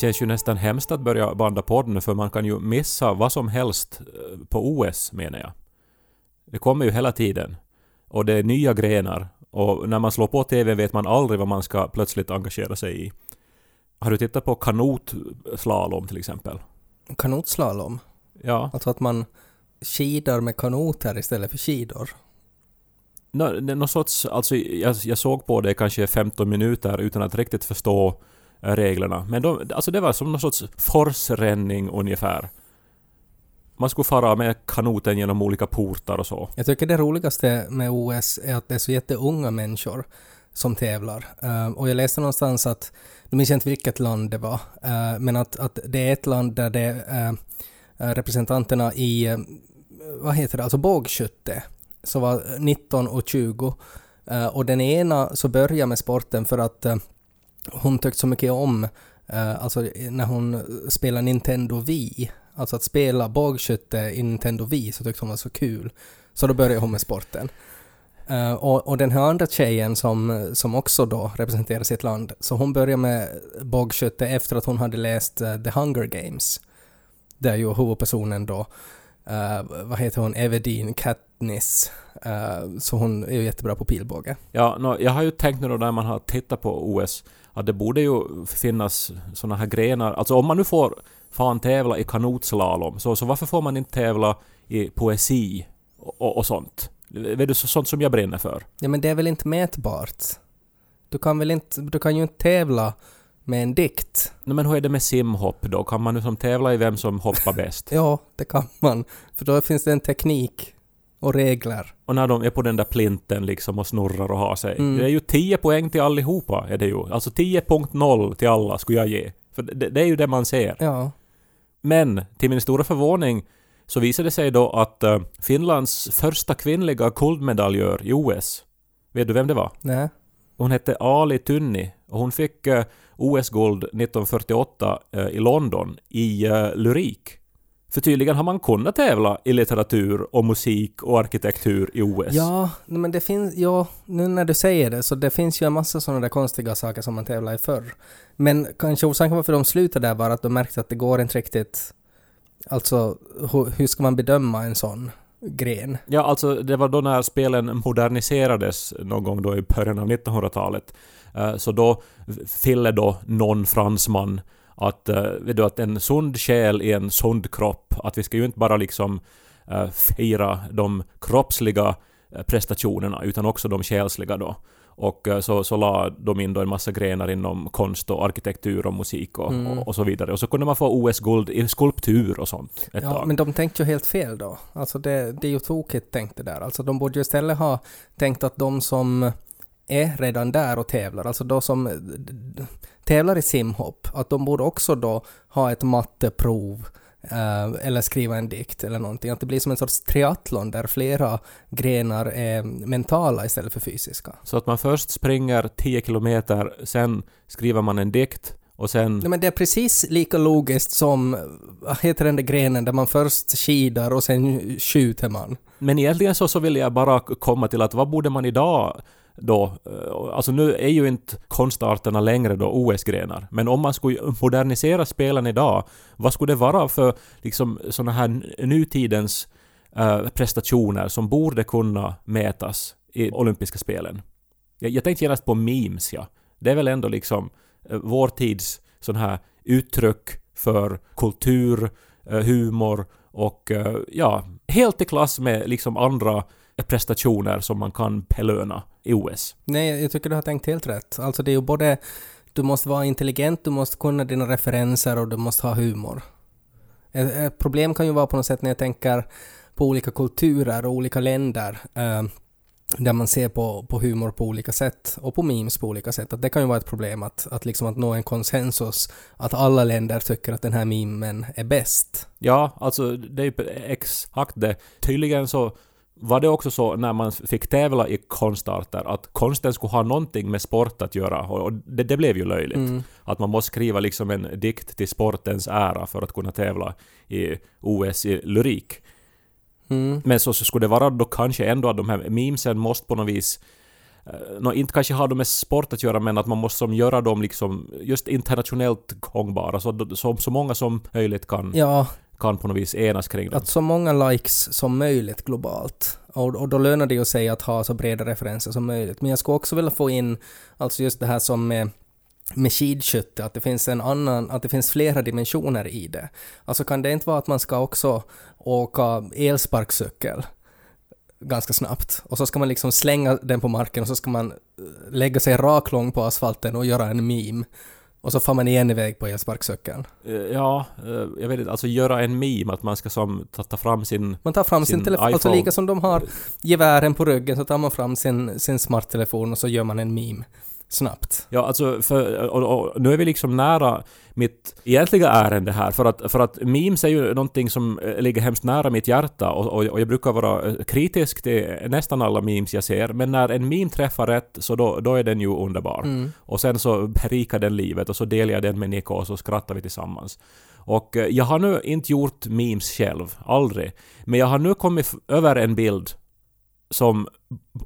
Känns ju nästan hemskt att börja banda podd nu för man kan ju missa vad som helst eh, på OS menar jag. Det kommer ju hela tiden. Och det är nya grenar. Och när man slår på TV vet man aldrig vad man ska plötsligt engagera sig i. Har du tittat på kanotslalom till exempel? Kanotslalom? Ja. Alltså att man skidar med kanoter istället för skidor? Nå, någon sorts, alltså jag, jag såg på det kanske 15 minuter utan att riktigt förstå reglerna. Men de, alltså det var som någon sorts forsränning ungefär. Man skulle fara med kanoten genom olika portar och så. Jag tycker det roligaste med OS är att det är så jätteunga människor som tävlar. Eh, och jag läste någonstans att, nu minns jag inte vilket land det var, eh, men att, att det är ett land där det eh, representanterna i, vad heter det, alltså bågskytte, så var 19 och 20. Och den ena så började med sporten för att hon tyckte så mycket om, eh, alltså när hon spelade Nintendo Wii, alltså att spela bågskytte i Nintendo Wii så tyckte hon var så kul. Så då började hon med sporten. Eh, och, och den här andra tjejen som, som också då representerar sitt land, så hon började med bågskytte efter att hon hade läst uh, The Hunger Games. Där ju huvudpersonen då, uh, vad heter hon, Everdeen Katniss, eh, så hon är ju jättebra på pilbåge. Ja, no, jag har ju tänkt nu då när man har tittat på OS att det borde ju finnas såna här grenar. Alltså om man nu får fan tävla i kanotslalom, så, så varför får man inte tävla i poesi och, och, sånt? Vet du, så- sånt som jag brinner för. Ja men det är väl inte mätbart? Du kan väl inte, du kan ju inte tävla med en dikt? Nå, men hur är det med simhopp då? Kan man nu som tävla i vem som hoppar bäst? Ja, det kan man. För då finns det en teknik och regler. Och när de är på den där plinten liksom och snurrar och har sig. Mm. Det är ju 10 poäng till allihopa, är det ju. Alltså 10.0 till alla skulle jag ge. För det, det är ju det man ser. Ja. Men till min stora förvåning så visade det sig då att eh, Finlands första kvinnliga guldmedaljör i OS, vet du vem det var? Nej. Hon hette Ali Tunni och hon fick eh, OS-guld 1948 eh, i London i eh, lyrik. För tydligen har man kunnat tävla i litteratur och musik och arkitektur i OS. Ja, men det finns, ja, nu när du säger det, så det finns ju en massa sådana där konstiga saker som man tävlar i förr. Men kanske orsaken varför de slutade där var att de märkte att det går inte riktigt, alltså hur, hur ska man bedöma en sån gren? Ja, alltså det var då när spelen moderniserades någon gång då i början av 1900-talet. Eh, Så då fyllde då någon fransman att, eh, vet du, att en sund själ i en sund kropp, att vi ska ju inte bara liksom eh, fira de kroppsliga eh, prestationerna utan också de själsliga då. Och så, så la de in då en massa grenar inom konst och arkitektur och musik och, Mm. och, och så vidare. Och så kunde man få OS-guld i skulptur och sånt ett Ja, tag. men de tänkte ju helt fel då. Alltså det, det är ju tokigt tänkt det där. Alltså de borde ju istället ha tänkt att de som är redan där och tävlar, alltså de som tävlar i simhopp, att de borde också då ha ett matteprov eh, eller skriva en dikt eller någonting. Att det blir som en sorts triathlon där flera grenar är mentala istället för fysiska. Så att man först springer 10 kilometer, sen skriver man en dikt och sen... Nej, men det är precis lika logiskt som, vad heter den där grenen där man först skidar och sen skjuter man. Men egentligen så, så vill jag bara komma till att vad borde man idag då... Eh, alltså nu är ju inte konstarterna längre då OS-grenar. Men om man skulle modernisera spelen idag, vad skulle det vara för liksom sådana här nutidens eh, prestationer som borde kunna mätas i olympiska spelen? Jag, jag tänkte genast på memes, ja. Det är väl ändå liksom eh, vår tids sån här uttryck för kultur, eh, humor och eh, ja, helt i klass med liksom andra prestationer som man kan belöna i OS. Nej, jag tycker du har tänkt helt rätt. Alltså det är ju både, du måste vara intelligent, du måste kunna dina referenser och du måste ha humor. Ett, ett problem kan ju vara på något sätt när jag tänker på olika kulturer och olika länder. Eh, där man ser på, på humor på olika sätt och på memes på olika sätt. Att det kan ju vara ett problem att, att, liksom att nå en konsensus att alla länder tycker att den här memen är bäst. Ja, alltså det är ju exakt det. Tydligen så var det också så när man fick tävla i konstarter att konsten skulle ha någonting med sport att göra och det, det blev ju löjligt. Mm. Att man måste skriva liksom en dikt till sportens ära för att kunna tävla i OS i lyrik. Mm. Men så, så skulle det vara då kanske ändå att de här memesen måste på något vis eh, nå, inte kanske ha med sport att göra men att man måste som göra dem liksom just internationellt gångbara så, så, så många som möjligt kan, Ja, kan på något vis enas kring dem. att så många likes som möjligt globalt. Och, och då lönar det ju sig att ha så breda referenser som möjligt. Men jag skulle också vilja få in alltså just det här som med, med skidskytte, att det finns en annan, att det finns flera dimensioner i det. Alltså kan det inte vara att man ska också åka elsparkcykel ganska snabbt och så ska man liksom slänga den på marken och så ska man eh, lägga sig raklång på asfalten och göra en meme. Och så får man igen iväg på elsparkcykeln. Eh, Ja, eh, jag vet inte, alltså göra en meme att man ska som ta, ta fram sin... Man tar fram sin, Sin telefon, alltså lika som de har gevären på ryggen så tar man fram sin, sin smarttelefon och så gör man en meme snabbt. Ja, alltså för, och, och, nu är vi liksom nära mitt egentliga ärende här för att, för att memes är ju någonting som eh, ligger hemskt nära mitt hjärta och, och, och jag brukar vara eh, kritisk till nästan alla memes jag ser men när en meme träffar rätt så då, då är den ju underbar. Mm. Och sen så berikar den livet och så delar jag den med Nico och så skrattar vi tillsammans. Och eh, jag har nu inte gjort memes själv, aldrig. Men jag har nu kommit över en bild som,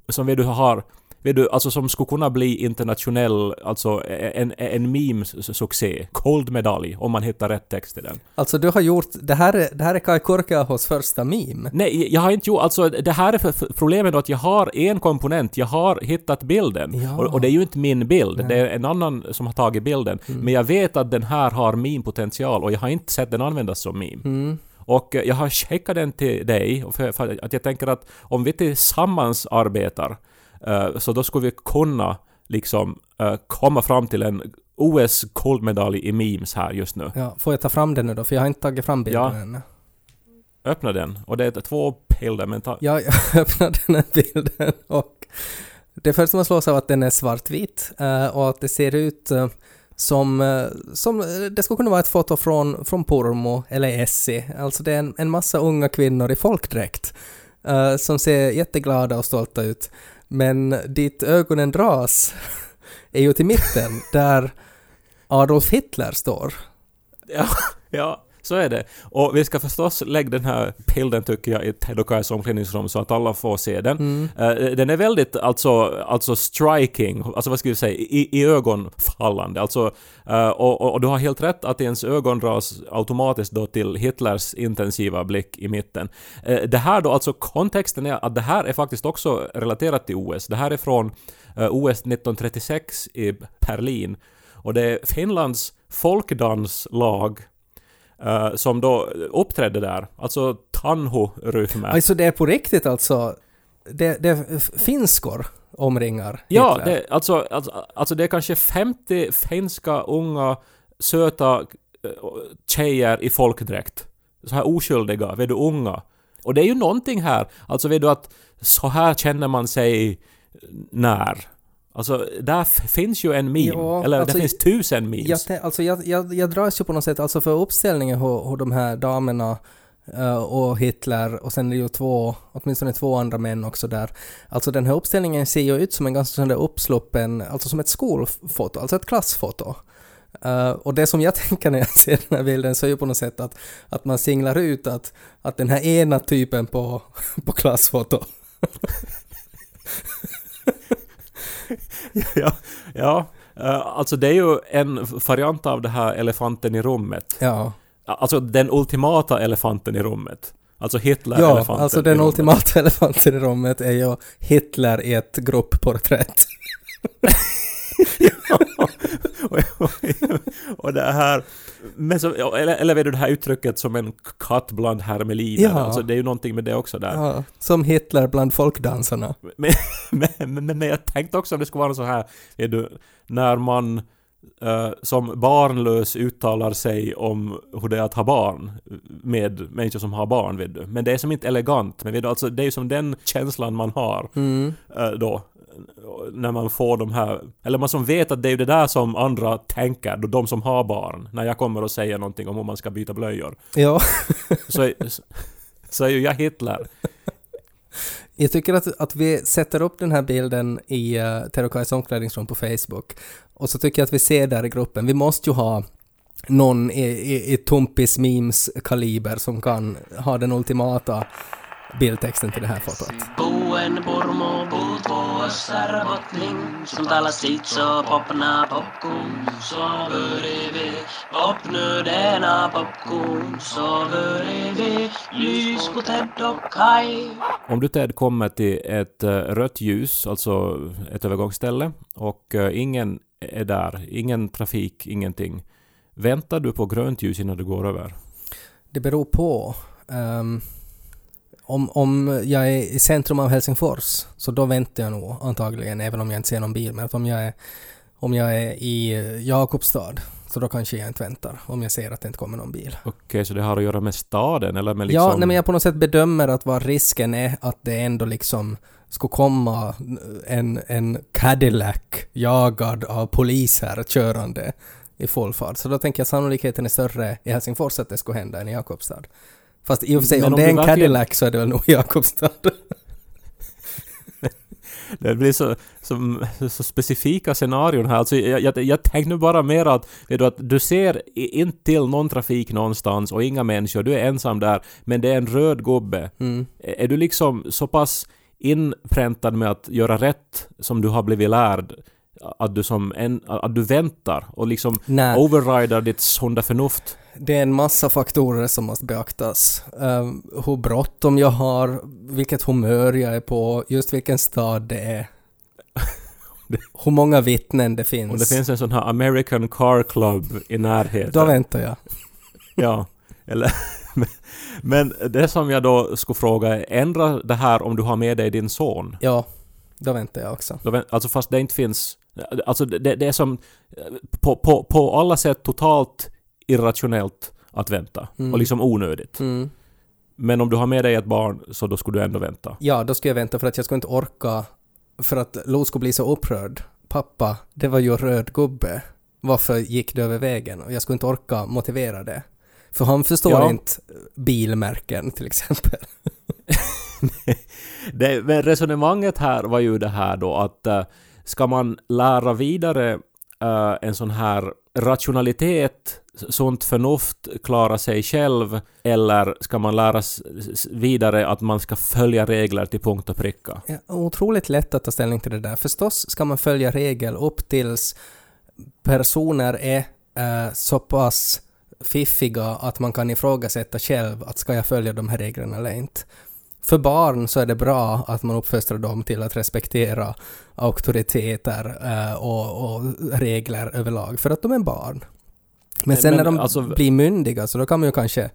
som du har Vet du, alltså som skulle kunna bli internationell, alltså en, en meme-succé. Cold medalj, om man hittar rätt text till den. Alltså du har gjort, det här är, det här är Kai Korkeahos första meme. Nej, jag har inte gjort... Alltså det här är för, för problemet att jag har en komponent, jag har hittat bilden. Ja. Och, och det är ju inte min bild, Nej. det är en annan som har tagit bilden. Men jag vet att den här har meme-potential och jag har inte sett den användas som meme. Mm. Och eh, jag har skickat den till dig för, för att jag tänker att om vi tillsammans arbetar så då skulle vi kunna liksom eh, komma fram till en OS guldmedalj i memes här just nu. Ja, får jag ta fram den nu då? För jag har inte tagit fram bilden Ja. ännu. Öppna den. Och det är två bilder men ta... Ja, jag öppnade den här bilden och det första man slås av att den är svartvit eh, och att det ser ut eh, som, eh, som eh, det skulle kunna vara ett foto från, från Pormo eller Essie. Alltså det är en, en massa unga kvinnor i folkdräkt eh, som ser jätteglada och stolta ut. Men dit ögonen dras är ju till mitten där Adolf Hitler står. Ja, ja, så är det. Och vi ska förstås lägga den här bilden tycker jag i Ted och Kais omklädningsrum så att alla får se den. Mm. Eh, den är väldigt alltså, alltså striking, alltså vad ska vi säga, i, i ögonfallande. Alltså, eh, och, och, du har helt rätt att ens ögon dras automatiskt då till Hitlers intensiva blick i mitten. Eh, det här då, alltså kontexten är att det här är faktiskt också relaterat till OS. Det här är från OS 1936 i Berlin. Och det är Finlands folkdanslag eh, som då uppträdde där. Alltså Tanhu-ryhmä. Alltså det är på riktigt alltså. Det, det är finskor omringar Ja, Hitler. det, alltså, alltså, alltså det är kanske 50 finska unga söta eh, tjejer i folkdräkt. Så här oskyldiga, vet du, unga. Och det är ju någonting här, alltså vet du att så här känner man sig när? Alltså, där finns ju en meme. Ja, Eller alltså, det finns tusen memes. Jag, alltså jag, jag, jag dras ju på något sätt, alltså för uppställningen hos hos de här damerna eh, och Hitler och sen är det ju två, åtminstone två andra män också där. Alltså den här uppställningen ser ju ut som en ganska sån där uppsluppen, alltså som ett skolfoto, alltså ett klassfoto. Eh, och det som jag tänker när jag ser den här bilden så är ju på något sätt att, att man singlar ut att, att den här ena typen på, på klassfoto ja, ja. Eh, alltså det är ju en variant av det här elefanten i rummet. Ja, Alltså den ultimata elefanten i rummet. Alltså ja Hitler-elefanten alltså i den ultimata elefanten i rummet är ju Hitler i ett gruppporträtt. och, och, och det här... Men så, eller, eller vet du det här uttrycket som en katt bland hermeliner? Ja. Alltså det är ju någonting med det också där. Ja, som Hitler bland folkdansarna. Men, men, men, men jag tänkte också om det skulle vara så här, är du, när man eh, som barnlös uttalar sig om hur det är att ha barn med människor som har barn, vet du. Men det är som inte elegant, men vet du, alltså det är ju som den känslan man har Mm. eh, då när man får de här, eller man som vet att det är det där som andra tänker, då de som har barn, när jag kommer och säger någonting om hur man ska byta blöjor, Ja, så så är ju jag Hitler jag tycker att, att vi sätter upp den här bilden i eh, uh, Terokais omklädningsrum på Facebook. Och så tycker jag att vi ser där i gruppen, vi måste ju ha någon i, i, i Tumpis memes kaliber som kan ha den ultimata bildtexten till det här fotot. Om du Ted kommer till ett eh, rött ljus, alltså ett övergångsställe, och eh, ingen är där, ingen trafik, ingenting. Väntar du på grönt ljus innan du går över? Det beror på. Ehm, om, om jag är i centrum av Helsingfors, så då väntar jag nog antagligen, även om jag inte ser någon bil. Men om jag är, om jag är i Jakobstad, så då kanske jag inte väntar, om jag ser att det inte kommer någon bil. Okej, så det har att göra med staden eller med liksom... Ja, nej, men jag på något sätt bedömer att vad risken är att det ändå liksom skulle komma en, en Cadillac jagad av poliser körande i full fart. Så då tänker jag sannolikheten är större i Helsingfors att det skulle hända än i Jakobstad. Fast i och för sig, om, om det är en verkligen- Cadillac så är det väl nog Jakobstad. Det blir så, så, så specifika scenarion här. Alltså, jag, jag, jag tänkte nu bara mer att, vet du, att du ser inte till någon trafik någonstans och inga människor, du är ensam där, men det är en röd gubbe. Mm. Är är du liksom så pass inpräntad med att göra rätt som du har blivit lärd att du som en, att du väntar och liksom Nej. overrider ditt sunda förnuft? Det är en massa faktorer som måste beaktas. Um, hur bråttom jag har, vilket humör jag är på, just vilken stad det är. hur många vittnen det finns. Om det finns en sån här American Car Club i närheten. Då väntar jag. Ja, eller... Men det som jag då skulle fråga är, ändra det här om du har med dig din son? Ja, då väntar jag också. Alltså fast det inte finns... Alltså det, det är som på, på, på alla sätt totalt irrationellt att vänta. Mm. Och liksom onödigt. Mm. Men om du har med dig ett barn så då skulle du ändå vänta. Ja, då ska jag vänta för att jag skulle inte orka, för att Lo skulle bli så upprörd. Pappa, det var ju röd gubbe. Varför gick du över vägen? Och jag skulle inte orka motivera det. För han förstår Ja. inte bilmärken till exempel. Det, men resonemanget här var ju det här då att eh, ska man lära vidare eh, en sån här rationalitet, sunt förnuft, klara sig själv eller ska man lära vidare att man ska följa regler till punkt och pricka? Ja, otroligt lätt att ta ställning till det där. Förstås ska man följa regel upp tills personer är eh, så pass fiffiga att man kan ifrågasätta själv att ska jag följa de här reglerna eller inte. För barn så är det bra att man uppfostrar dem till att respektera auktoriteter eh, och, och regler överlag, för att de är barn. Men Men- sen men när de alltså- blir myndiga så då kan man ju kanske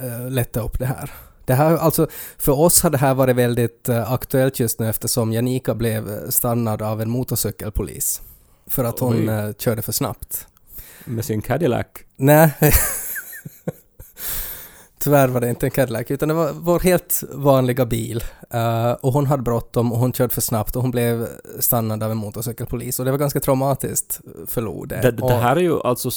eh, lätta upp det här. Det här, alltså, för oss har det här varit väldigt eh, aktuellt just nu eftersom Janika blev eh, stannad av en motorcykelpolis. För att hon eh, körde för snabbt. Med sin Cadillac? Nej. Tyvärr var det inte en Cadillac, utan det var vår helt vanliga bil. Eh, och hon hade bråttom och hon körde för snabbt och hon blev stannad av en motorcykelpolis. Och det var ganska traumatiskt för Lo. Det, det här är ju alltså,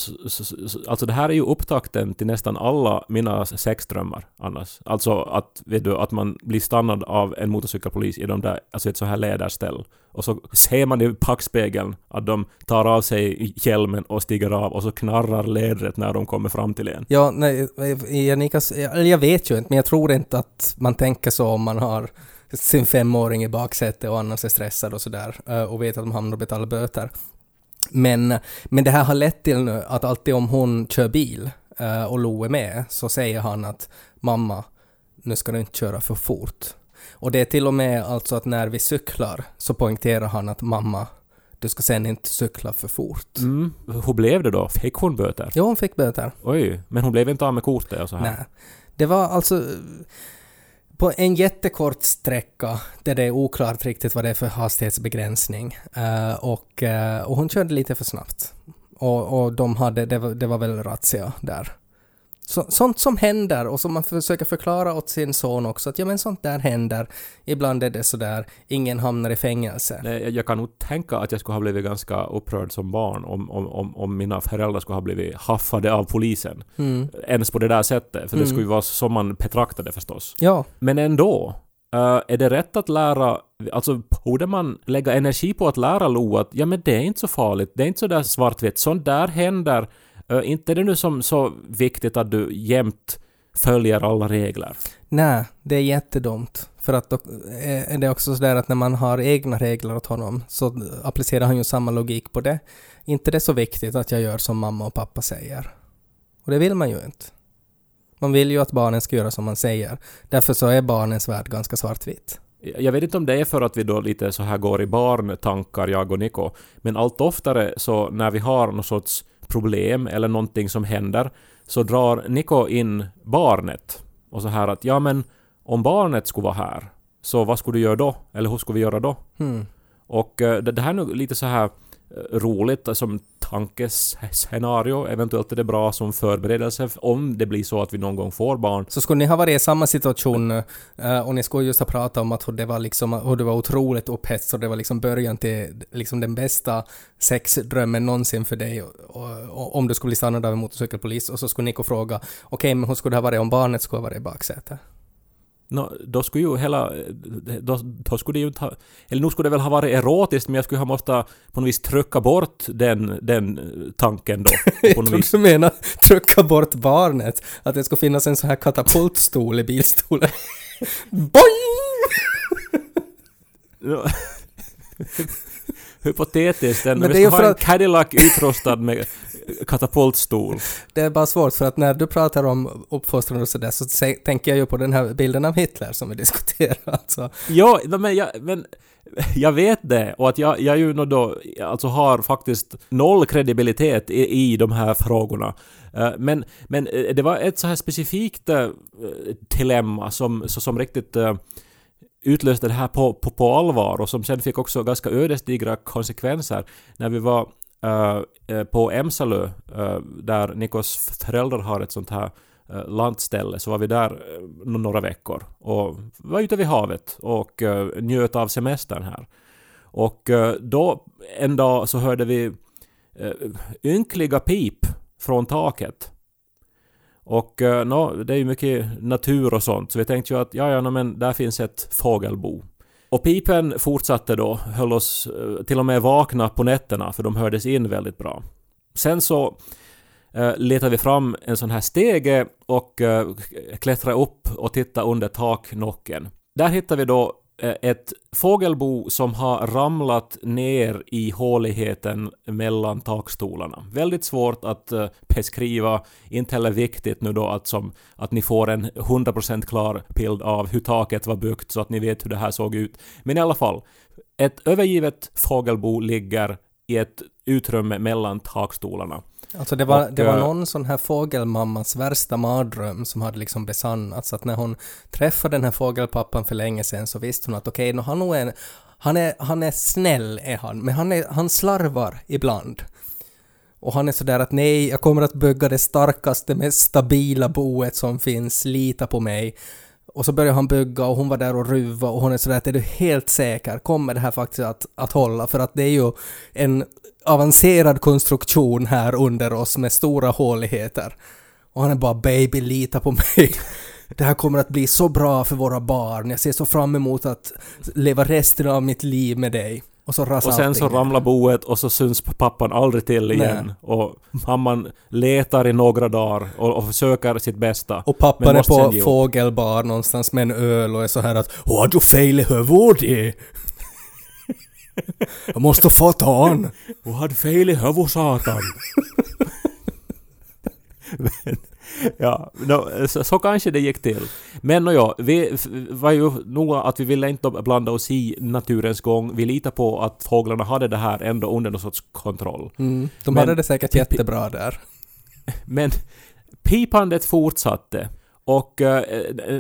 alltså det här är ju upptakten till nästan alla mina sexdrömmar annars. Alltså att, vet du, att man blir stannad av en motorcykelpolis i de där, alltså ett så här läderställ. Och så ser man i packspegeln att de tar av sig hjälmen och stiger av och så knarrar lädret när de kommer fram till en. Ja, nej, eh, eh, Janikas, eh, eller jag vet ju inte, men jag tror inte att man tänker så om man har sin femåring i baksätet och annars är stressad och sådär och vet att de hamnar och betalar böter. Men, men det här har lett till nu att alltid om hon kör bil och Lo är med så säger han att mamma, nu ska du inte köra för fort. Och det är till och med alltså att när vi cyklar så poängterar han att mamma, du ska sen inte cykla för fort. Mm. Hur blev det då? Fick hon böter? Jo, hon fick böter. Oj, men hon blev inte av med kortet och så här? Nej. Det var alltså på en jättekort sträcka där det är oklart riktigt vad det är för hastighetsbegränsning. Eh, och, eh, och hon körde lite för snabbt. Och, och de hade, det var, det var väl razzia där. Så, sånt som händer och som man försöker förklara åt sin son också att ja men sånt där händer. Ibland är det sådär, ingen hamnar i fängelse. Nej, jag- kan nog tänka att jag skulle ha blivit ganska upprörd som barn om, om, om, om mina föräldrar skulle ha blivit haffade av polisen. Mm. Ens på det där sättet, för det Mm. skulle ju vara så man betraktade förstås. Ja, Men ändå, eh, är det rätt att lära, alltså borde man lägga energi på att lära Lo att ja men det är inte så farligt, det är inte så där svartvitt, sånt där händer. Uh, inte är det nu som så viktigt att du jämt följer alla regler. nej, det är jättedumt. För att då är det också sådär att när man har egna regler åt honom så applicerar han ju samma logik på det. Inte det är så viktigt att jag gör som mamma och pappa säger. Och det vill man ju inte. Man vill ju att barnen ska göra som man säger. Därför så är barnens värld ganska svartvit. Jag vet inte om det är för att vi då lite så här går i barntankar, jag och Niko, men allt oftare så när vi har någon sorts problem eller någonting som händer så drar Niko in barnet och så här att ja men om barnet skulle vara här så vad skulle du göra då? Eller hur skulle vi göra då? Hmm. Och eh, det, här är nog lite så här eh, roligt som tankescenario. Eventuellt är det bra som förberedelse om det blir så att vi någon gång får barn. Så skulle ni ha varit i samma situation eh, och ni skulle just ha pratat om att hur det var liksom, hur det var otroligt upphetsat och det var liksom början till liksom den bästa sexdrömmen någonsin för dig och, och, och om du skulle bli stannad av en motorcykelpolis och så skulle Nico fråga okej men hur skulle det ha varit om barnet skulle ha varit i baksätet? Nå, då skulle ju hela... Då, då skulle det ju inte ha... Eller nu skulle det väl ha varit erotiskt men jag skulle ha måste på något vis trycka bort den, den tanken då. På Jag trodde du menade trycka bort barnet, att det skulle finnas en sån här katapultstol i bilstolen. Boing! Hypotetiskt, är ju ska för ha en att- Cadillac utrustad med katapultstol. Det är bara svårt för att när du pratar om uppfostran och sådär så tänker jag ju på den här bilden av Hitler som vi diskuterar. Alltså. Ja, men jag, men jag vet det och att jag, jag ju nog då alltså har faktiskt noll kredibilitet i, i de här frågorna. Eh, Men, men eh, det var ett så här specifikt eh, dilemma som, som riktigt utlöste det här på, på, på allvar och som sen fick också ganska ödesdigra konsekvenser när vi var eh, eh på Emsalö eh, där Nikos föräldrar har ett sånt här eh, lantställe så var vi där eh, några veckor och var ute vid havet och eh, njöt av semestern här. Och då en dag så hörde vi ynkliga pip från taket. Och eh, no, det är ju mycket natur och sånt så vi tänkte ju att ja, ja, no, men där finns ett fågelbo. Och pipen fortsatte då, höll oss eh, till och med vakna på nätterna för de hördes in väldigt bra. Sen så eh, letade vi fram en sån här stege och eh, klättrade upp och tittade under taknocken. Där hittade vi då Eh, ett fågelbo som har ramlat ner i håligheten mellan takstolarna. Väldigt svårt att eh, beskriva, inte heller viktigt nu då att, som, att ni får en 100% klar bild av hur taket var byggt så att ni vet hur det här såg ut. Men i alla fall, ett övergivet fågelbo ligger i ett utrymme mellan takstolarna. Alltså det var, Och, det var eh, någon sån här fågelmammas värsta mardröm som hade liksom besannats. Att när hon träffade den här fågelpappan för länge sedan så visste hon att okej, okay, han, är han, är, han är snäll är han, men han, är, han slarvar ibland. Och han är sådär att nej, jag kommer att bygga det starkaste, mest stabila boet som finns, lita på mig. Och så börjar han bygga och hon var där och ruva och hon är sådär att är du helt säker, kommer det här faktiskt att, att hålla? För att det är ju en avancerad konstruktion här under oss med stora håligheter. Och han är bara baby, lita på mig. Det här kommer att bli så bra för våra barn. Jag ser så fram emot att leva resten av mitt liv med dig. Och så Och sen så ramlar boet och så syns pappan aldrig till igen. Nej. Och mamman letar i några dagar och, och försöker sitt bästa. Och pappan är på fågelbar någonstans med en öl och är så här att Har du fel i huvudet? Jag måste få han. Du hade fel i huvudet satan. Men, ja, no, så, så kanske det gick till. Men no, ja, vi var ju nog att vi ville inte blanda oss i naturens gång. Vi litar på att fåglarna hade det här ändå under någon sorts kontroll. Mm, de Men- hade det säkert jättebra där. Men pipandet fortsatte. Och eh,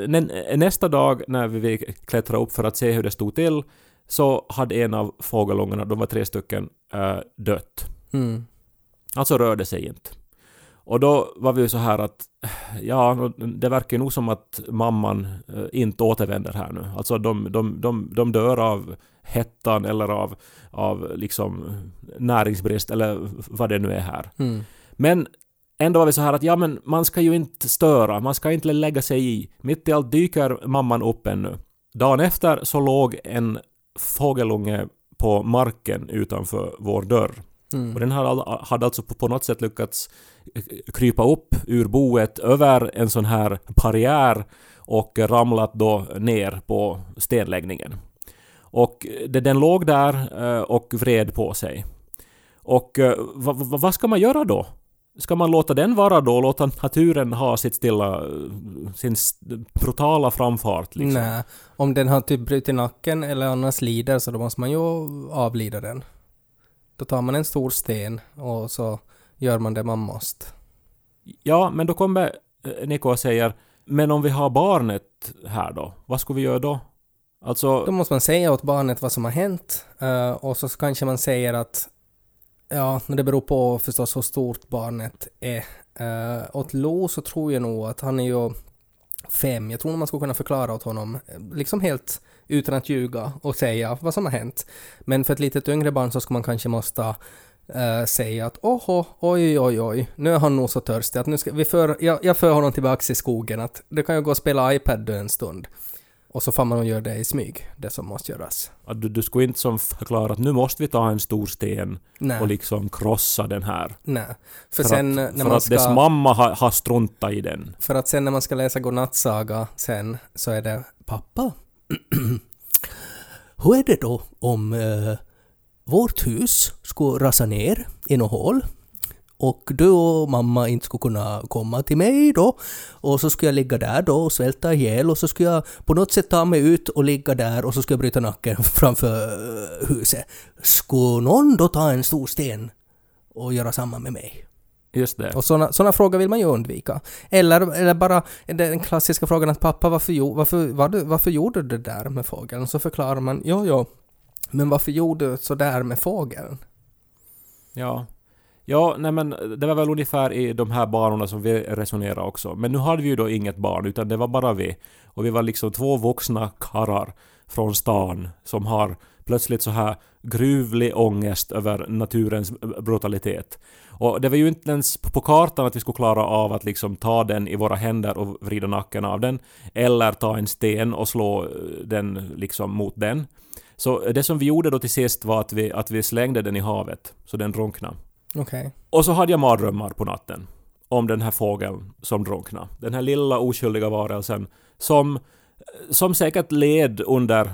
nä- nästa dag när vi klättrade upp för att se hur det stod till så hade en av fågelungarna, de var tre stycken, eh, dött. Mm. Alltså rörde sig inte. Och då var vi ju så här att ja, det verkar nog som att mamman eh, inte återvänder här nu. Alltså de, de, de, de dör av hettan eller av, av liksom näringsbrist eller vad det nu är här. Mm. Men ändå var vi så här att ja men man ska ju inte störa, man ska inte lägga sig i. Mitt i allt dyker mamman upp ännu. Dagen efter så låg en fågelunge på marken utanför vår dörr. Mm. Och den hade, hade alltså på, något sätt lyckats eh, krypa upp ur boet över en sån här barriär och ramlat då ner på stenläggningen. Och det, den låg där eh, och vred på sig. Och eh, vad ska man göra då? Ska man låta den vara då? Låta naturen ha sitt stilla, sin brutala framfart liksom? Nej, om den har typ brutit nacken eller annars lider så då måste man ju avlida den. Då tar man en stor sten och så gör man det man måste. Ja, men då kommer eh, Niko och säger Men om vi har barnet här då? Vad ska vi göra då? Alltså... Då måste man säga åt barnet vad som har hänt eh, och så kanske man säger att ja, det beror på förstås hur stort barnet är. Eh, uh, åt Lo så tror jag nog att han är ju fem. Jag tror nog man skulle kunna förklara åt honom, liksom helt utan att ljuga och säga vad som har hänt. Men för ett litet yngre barn så skulle man kanske måste Uh, säga att åhå, oj, oj, oj, nu är han nog så törstig att nu ska vi för, jag, jag för honom tillbaka i skogen att det kan ju gå och spela iPad en stund. Och så får man och gör det i smyg, det som måste göras. Att du, du skulle inte som förklara att nu måste vi ta en stor sten Nej, och liksom krossa den här. nej. För, För sen att, när för man att dess ska... mamma har, har struntat i den. För att sen när man ska läsa godnattsaga sen så är det pappa. Hur är det då om eh, vårt hus skulle rasa ner i något hål och du och mamma inte skulle kunna komma till mig då och så skulle jag ligga där då och svälta ihjäl och så skulle jag på något sätt ta mig ut och ligga där och så skulle jag bryta nacken framför huset. Skulle någon då ta en stor sten och göra samma med mig? Just det. Och såna, såna frågor vill man ju undvika. Eller, eller bara den klassiska frågan att pappa varför, varför, var varför gjorde du det där med fågeln? Så förklarar man ja, ja, men varför gjorde du så där med fågeln? Ja. Ja, nej men det var väl ungefär i de här banorna som vi resonerade också. Men nu hade vi ju då inget barn, utan det var bara vi. Och vi var liksom två vuxna karlar från stan som har plötsligt så här gruvlig ångest över naturens brutalitet. Och det var ju inte ens på kartan att vi skulle klara av att liksom ta den i våra händer och vrida nacken av den. Eller ta en sten och slå eh, den liksom mot den. Så det som vi gjorde då till sist var att vi, att vi slängde den i havet, så den drunknade. Okej. Och så hade jag mardrömmar på natten. Om den här fågeln som drunknade. Den här lilla oskyldiga varelsen som, som säkert led under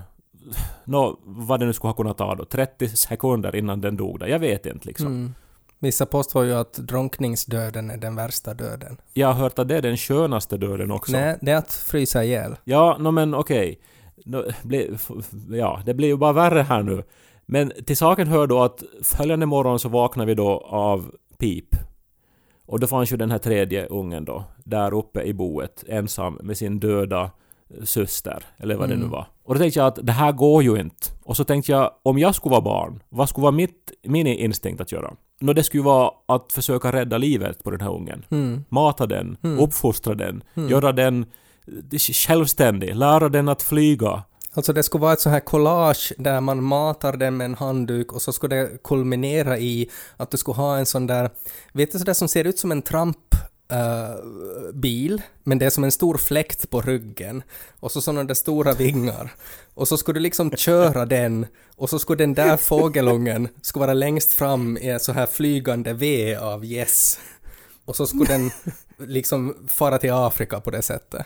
nå, vad det nu skulle ha kunnat ta då, 30 sekunder innan den dog där. Jag vet inte liksom. Mm. Vissa påstår ju att drunkningsdöden är den värsta döden. Jag har hört att det är den skönaste döden också. Nej, det är att frysa ihjäl. Ja, no, men okej. F- ja, det blir ju bara värre här nu. Men till saken hör då att följande morgon så vaknar vi då av pip. Och då fanns ju den här tredje ungen då, där uppe i boet, ensam med sin döda syster, eller vad det nu Mm. var. Och då tänkte jag att det här går ju inte. Och så tänkte jag, om jag skulle vara barn, vad skulle vara mitt, min instinkt att göra? Nå, det skulle vara att försöka rädda livet på den här ungen. Mm. Mata den, Mm. uppfostra den, Mm. göra den självständig, lära den att flyga. Alltså det skulle vara ett så här collage där man matar den med en handduk och så skulle det kulminera i att du skulle ha en sån där, vet du sådär som ser ut som en tramp Uh, bil, men det är som en stor fläkt på ryggen och så sådana där stora vingar. Och så skulle du liksom köra den och så skulle den där fågelungen skulle vara längst fram i en så här flygande V av yes. Och så skulle den liksom fara till Afrika på det sättet.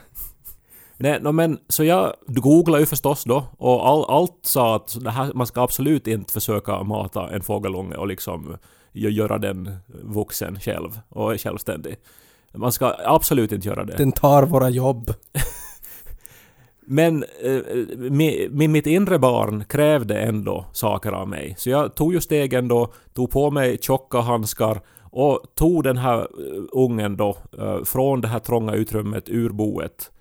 Nej, no, men så jag googlade ju förstås då och all, allt sa att här, man ska absolut inte försöka mata en fågelunge och liksom gö- göra den vuxen själv och självständig. Man ska absolut inte göra det. Den tar våra jobb. Men eh, mi, mi, mitt inre barn krävde ändå saker av mig. Så jag tog ju stegen då, tog på mig tjocka handskar och tog den här eh, ungen då eh, från det här trånga utrymmet ur boet.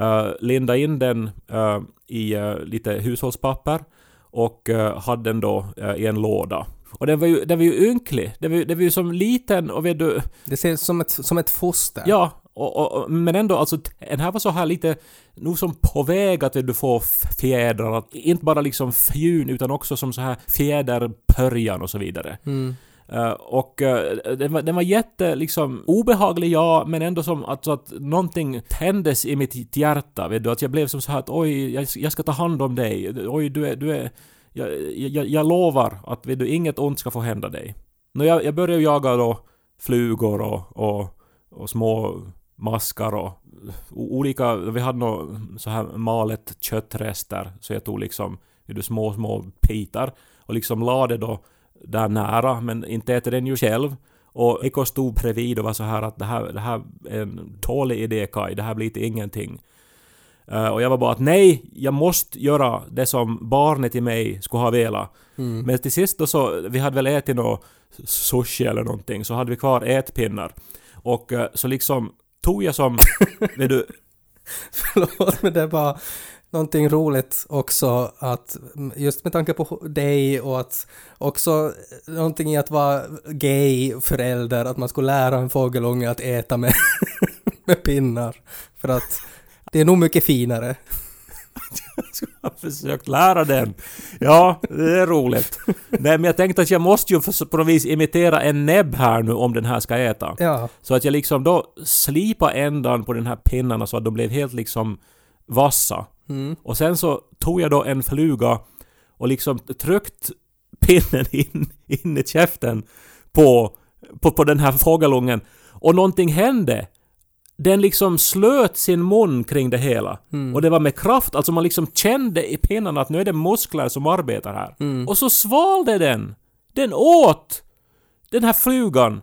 Uh, linda in den eh, i eh, lite hushållspapper och hade den då i en låda. Och den var ju, den var ju ynklig. Den var den var ju som liten och vet du... Det ser ut som ett, som ett foster. Ja, och, och, och, men ändå alltså, den här var så här lite, nog som på väg att du får fjädrar, inte bara liksom fjun utan också som så här fjäderpörjan och så vidare. Mm. Eh, och uh, den, var, den var jätte, liksom, obehaglig ja, men ändå som att, att någonting tändes i mitt hjärta, vet du, att jag blev som så här att oj, jag, jag ska ta hand om dig, oj, du är, du är, jag, jag, jag lovar att vet du, inget ont ska få hända dig. Jag, jag började jaga då flugor och, och, och små maskar och olika, vi hade nå så här malet köttrester, så jag tog liksom du, små, små bitar och liksom lade då där nära, men inte äter den ju själv. Och Eko stod bredvid och var så här att det här, det här är en dålig idé Kai, det här blir till ingenting. Eh, och jag var bara att nej, jag måste göra det som barnet i mig skulle ha velat. Men till sist då så, vi hade väl ätit nå sushi eller någonting, så hade vi kvar ätpinnar. Och eh, så liksom tog jag som, vet du, Förlåt, men det är bara någonting roligt också att just med tanke på dig och att också någonting i att vara gay förälder, att man skulle lära en fågelunge att äta med, med pinnar. För att det är nog mycket finare. Jag har försökt lära den. Ja, det är roligt. Nej, men jag tänkte att jag måste ju på något vis imitera en näbb här nu om den här ska äta. Ja, Så att jag liksom då slipa ändan på den här pinnarna så att de blev helt liksom vassa. Mm. Och sen så tog jag då en fluga och liksom tryckt pinnen in, in i käften på, på, på den här fågelungen. Och någonting hände. Den liksom slöt sin mun kring det hela. Och det var med kraft, alltså man liksom kände i pinnarna att nu är det muskler som arbetar här. Och så svalde den! Den åt! Den här flugan.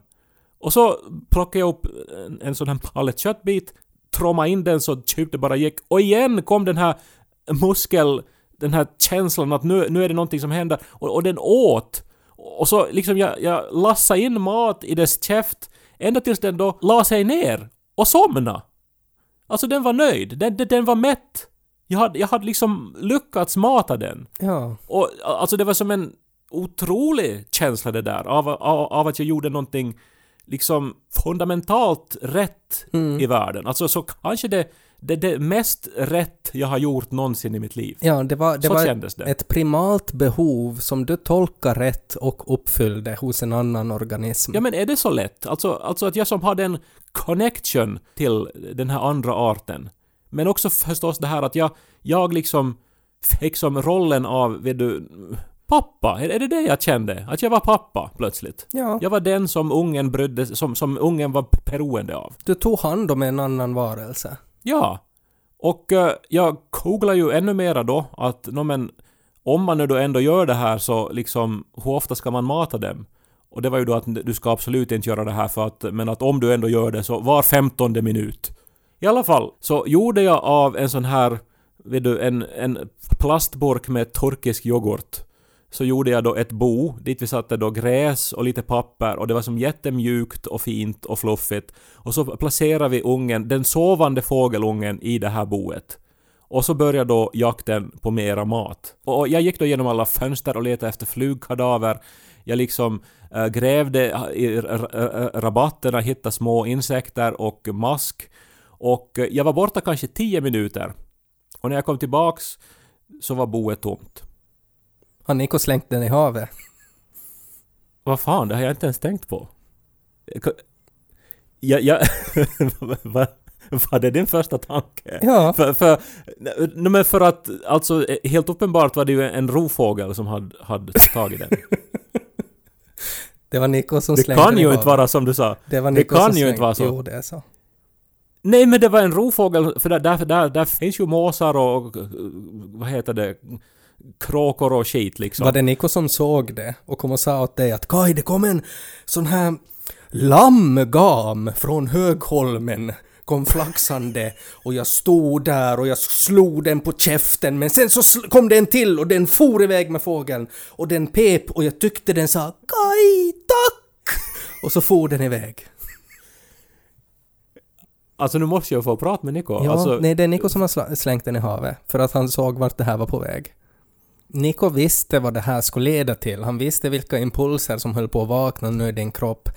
Och så plockade jag upp en, en sån här pallet köttbit, trommade in den så typ det bara gick. Och igen kom den här muskel... Den här känslan att nu, nu är det någonting som händer. Och, och den åt. Och så liksom jag, jag lassade in mat i dess käft ända tills den då la sig ner och somna. Alltså den var nöjd. Den, den, den var mätt. Jag hade, jag hade liksom lyckats mata den. ja. Och alltså det var som en otrolig känsla det där av, av, av att jag gjorde någonting liksom fundamentalt rätt i världen. Alltså så kanske det, det, det mest rätt jag har gjort någonsin i mitt liv. Ja, det var, det Så var det. ett primalt behov som du tolkar rätt och uppfyllde hos en annan organism. Ja men är det så lätt? Alltså, alltså att jag som hade en connection till den här andra arten. Men också förstås det här att jag, jag liksom fick som rollen av, vet du, pappa. Är, är det det jag kände? Att jag var pappa plötsligt? Ja, Jag var den som ungen brydde som, som ungen var beroende av. du tog hand om en annan varelse. Ja. Och eh, jag googlar ju ännu mera då att, no, men om man nu då ändå gör det här så liksom, hur ofta ska man mata dem? Och det var ju då att du ska absolut inte göra det här för att, men att om du ändå gör det så var femtonde minut. I alla fall så gjorde jag av en sån här, vet du, en, en plastburk med turkisk yoghurt så gjorde jag då ett bo dit vi satte då gräs och lite papper och det var som jättemjukt och fint och fluffigt. Och så placerade vi ungen, den sovande fågelungen i det här boet. Och så började då jakten på mera mat. Och jag gick då genom alla fönster och letade efter flugkadaver. Jag liksom äh, grävde i rabatterna, hittade små insekter och mask. Och eh, jag var borta kanske tio minuter. Och när jag kom tillbaks så var boet tomt. Har Niko slängt den i havet? Vad fan, det har jag inte ens tänkt på. Jag... jag vad, var det din första tanke? Ja. För, för, men för att, alltså helt uppenbart var det ju en rovfågel som hade, hade tagit den. Det var Niko som Det slängde kan den i ju inte vara som du sa. Det, var det Niko kan som ju inte slängde- vara så. Jo, det är så. Nej men det var en rovfågel, för där, där, där, där finns ju måsar och vad heter det, kråkor och skit liksom. Var det Niko som såg det och kom och sa åt dig att Kaj, det kom en sån här lammgam från Högholmen kom flaxande och jag stod där och jag slog den på käften men sen så kom det en till och den for iväg med fågeln och den pep och jag tyckte den sa Kaj, tack! Och så for den iväg. Alltså nu måste jag få prata med Niko. Ja, alltså, nej det är Niko som har slängt den i havet för att han såg vart det här var på väg. Niko visste vad det här skulle leda till. Han visste vilka impulser som höll på att vakna nu i din kropp.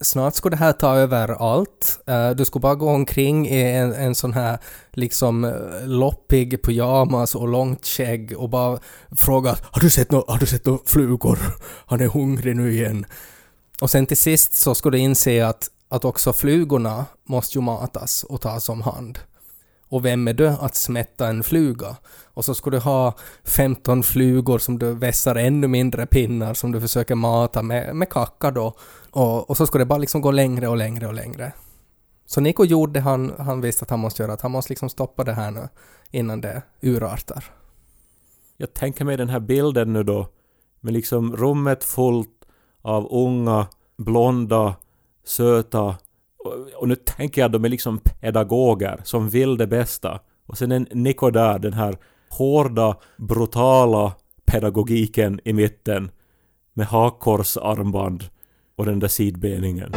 Snart skulle det här ta över allt. Eh, du skulle bara gå omkring i en, en sån här liksom eh, loppig pyjamas och långt skägg och bara fråga har du sett några no, flugor? Han är hungrig nu igen. Och sen till sist så skulle du inse att, att också flugorna måste ju matas och tas om hand. Och vem är du att smätta en fluga? Och så ska du ha 15 flugor som du vässar ännu mindre pinnar som du försöker mata med, med kacka då. Och, och så ska det bara liksom gå längre och längre och längre. Så Nico gjorde det han, han visste att han måste göra, att han måste liksom stoppa det här nu innan det urartar. Jag tänker mig den här bilden nu då med liksom rummet fullt av unga, blonda, söta och, nu tänker jag att de är liksom pedagoger som vill det bästa. Och sen en Nico där, den här hårda, brutala pedagogiken i mitten med hakkorsarmband och den där sidbeningen.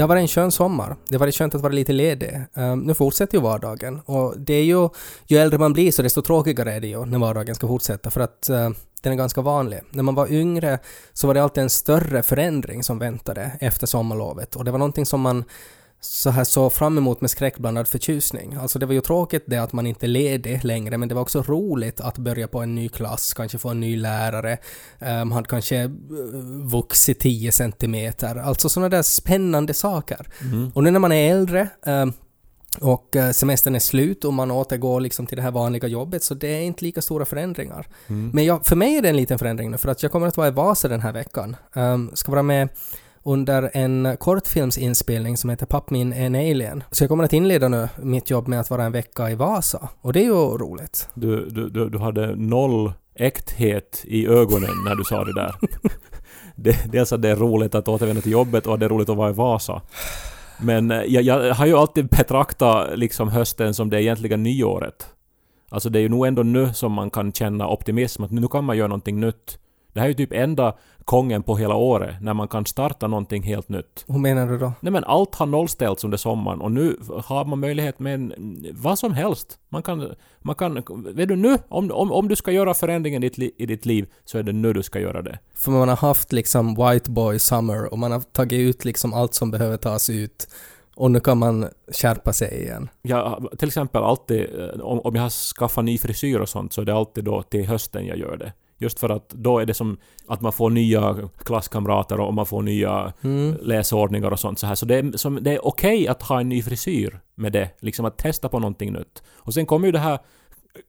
Det har varit en skön sommar. Det har varit skönt att vara lite ledig. Um, nu fortsätter ju vardagen. Och det är ju, ju äldre man blir så desto tråkigare är det ju när vardagen ska fortsätta. För att uh, den är ganska vanlig. När man var yngre så var det alltid en större förändring som väntade efter sommarlovet. Och det var någonting som man så här så fram emot med skräckblandad förtjusning. Alltså det var ju tråkigt det att man inte ledig längre, men det var också roligt att börja på en ny klass, kanske få en ny lärare. Um, man hade kanske eh, vuxit 10 centimeter. Alltså sådana där spännande saker. Och nu när man är äldre ehm, och eh, semestern är slut och man återgår liksom till det här vanliga jobbet så det är inte lika stora förändringar. Men jag, för mig är det en liten förändring nu för att jag kommer att vara i Vasa den här veckan. Um, ska vara med under en kortfilmsinspelning som heter Papp min en alien. Så jag kommer att inleda nu mitt jobb med att vara en vecka i Vasa. Och det är ju roligt. Du, du, du, du hade noll äkthet i ögonen när du sa det där. det, dels att det är roligt att återvända till jobbet och att det är roligt att vara i Vasa. Men eh, jag, jag har ju alltid betraktat liksom hösten som det egentliga nyåret. Alltså det är ju nog ändå nu som man kan känna optimism, att nu kan man göra någonting nytt. Det här är ju typ enda gången på hela året när man kan starta någonting helt nytt. Hur menar du då? Nej men allt har nollställts under sommaren och nu har man möjlighet med en, vad som helst. Man kan, man kan, vet du nu, om, om, om du ska göra förändringen i ditt, li- i ditt liv så är det nu du ska göra det. För man har haft liksom White Boy Summer och man har tagit ut liksom allt som behöver tas ut. Och nu kan man skärpa sig igen. Har till exempel alltid, eh, om, om jag har skaffat ny frisyr och sånt så är det alltid då till hösten jag gör det. Just för att då är det som att man får nya klasskamrater och man får nya läsordningar och sånt så här. Så det är, som, det är okej att ha en ny frisyr med det. Liksom att testa på någonting nytt. Och sen kommer ju det här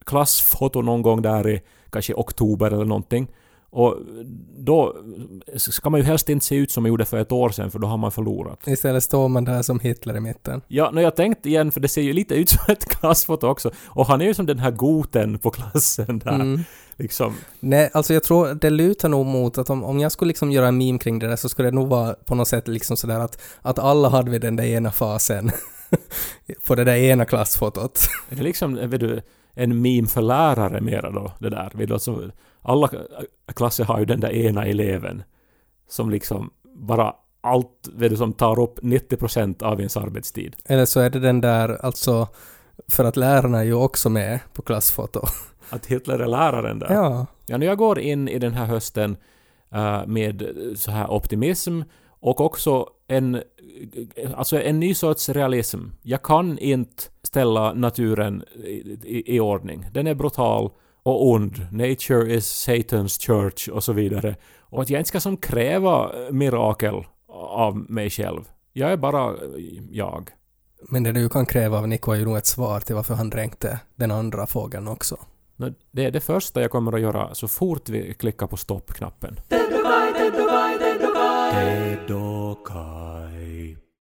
klassfoto någon gång där i kanske oktober eller någonting. Och då ska man ju helst inte se ut som man gjorde för ett år sedan för då har man förlorat. Istället står man där som Hitler i mitten. Ja, när jag tänkt igen, för det ser ju lite ut som ett klassfoto också. Och han är ju som den här goten på klassen där. Liksom. Nej, alltså jag tror det lutar nog mot att om, om jag skulle liksom göra en meme kring det där så skulle det nog vara på något sätt liksom sådär att, att alla hade vi den där ena fasen på det där ena klassfotot. Är det liksom, vet du, en meme för lärare mera då, det där? Vet du, alltså, alla klasser har ju den där ena eleven som liksom bara allt, vet du, som tar upp 90% av ens arbetstid. Eller så är det den där, alltså, för att lärarna är ju också med på klassfoto. Att Hitler är läraren där. Ja. Ja, när jag går in i den här hösten eh, med så här optimism och också en, alltså en ny sorts realism. Jag kan inte ställa naturen i, i, i ordning. Den är brutal och ond. Nature is Satan's church och så vidare. Och att jag inte ska som kräva mirakel av mig själv. Jag är bara jag. Men det du kan kräva av Nico är ju nog ett svar till varför han dränkte den andra fågeln också. Det är det första jag kommer att göra så fort vi klickar på stoppknappen. Ted och Kai, Ted